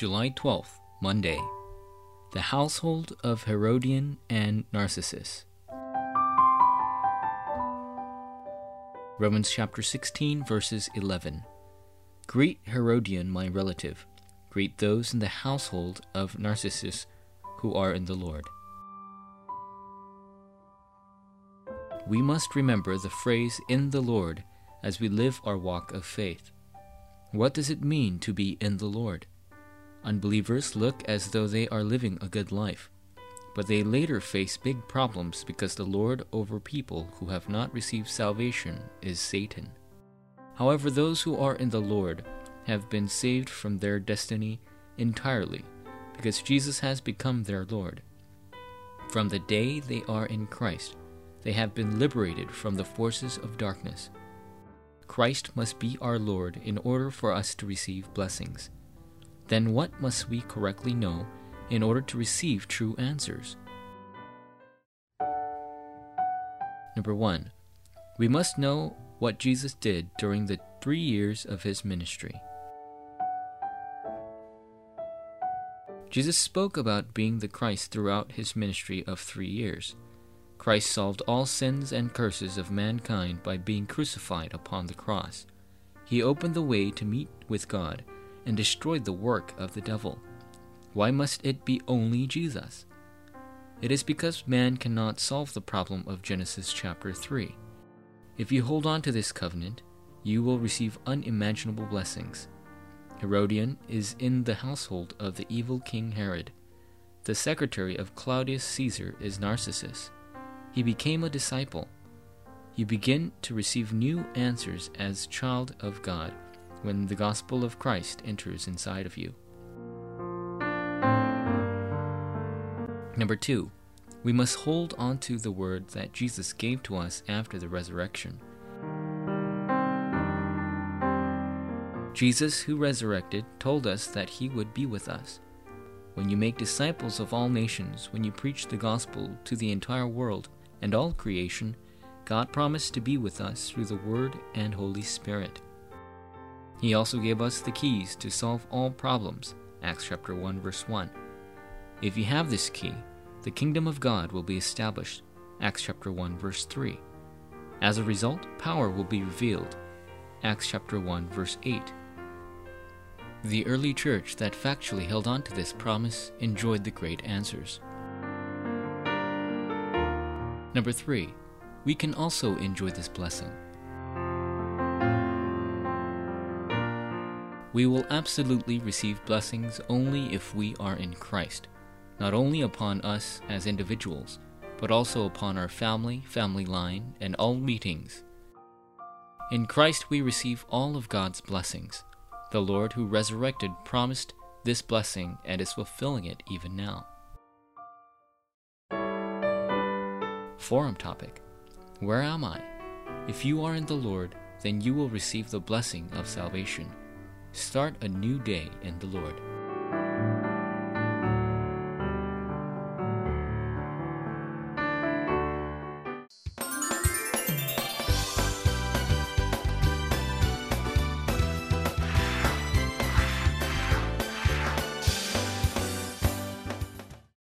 July 12th, Monday. The household of Herodion and Narcissus. Romans chapter 16, verses 11. Greet Herodion, my relative. Greet those in the household of Narcissus who are in the Lord. We must remember the phrase in the Lord as we live our walk of faith. What does it mean to be in the Lord? Unbelievers look as though they are living a good life, but they later face big problems because the Lord over people who have not received salvation is Satan. However, those who are in the Lord have been saved from their destiny entirely because Jesus has become their Lord. From the day they are in Christ, they have been liberated from the forces of darkness. Christ must be our Lord in order for us to receive blessings then what must we correctly know in order to receive true answers? Number one, we must know what Jesus did during the three years of his ministry. Jesus spoke about being the Christ throughout his ministry of three years. Christ solved all sins and curses of mankind by being crucified upon the cross. He opened the way to meet with God and destroyed the work of the devil. Why must it be only Jesus? It is because man cannot solve the problem of Genesis chapter 3. If you hold on to this covenant, you will receive unimaginable blessings. Herodion is in the household of the evil King Herod. The secretary of Claudius Caesar is Narcissus. He became a disciple. You begin to receive new answers as child of God when the gospel of Christ enters inside of you. Number two, we must hold on to the word that Jesus gave to us after the resurrection. Jesus, who resurrected, told us that he would be with us. When you make disciples of all nations, when you preach the gospel to the entire world and all creation, God promised to be with us through the Word and Holy Spirit. He also gave us the keys to solve all problems. Acts chapter 1 verse 1. If you have this key, the kingdom of God will be established. Acts chapter 1 verse 3. As a result, power will be revealed. Acts chapter 1 verse 8. The early church that factually held on to this promise enjoyed the great answers. Number 3. We can also enjoy this blessing. We will absolutely receive blessings only if we are in Christ, not only upon us as individuals, but also upon our family, family line, and all meetings. In Christ we receive all of God's blessings. The Lord who resurrected promised this blessing and is fulfilling it even now. Forum topic Where am I? If you are in the Lord, then you will receive the blessing of salvation. Start a new day in the Lord.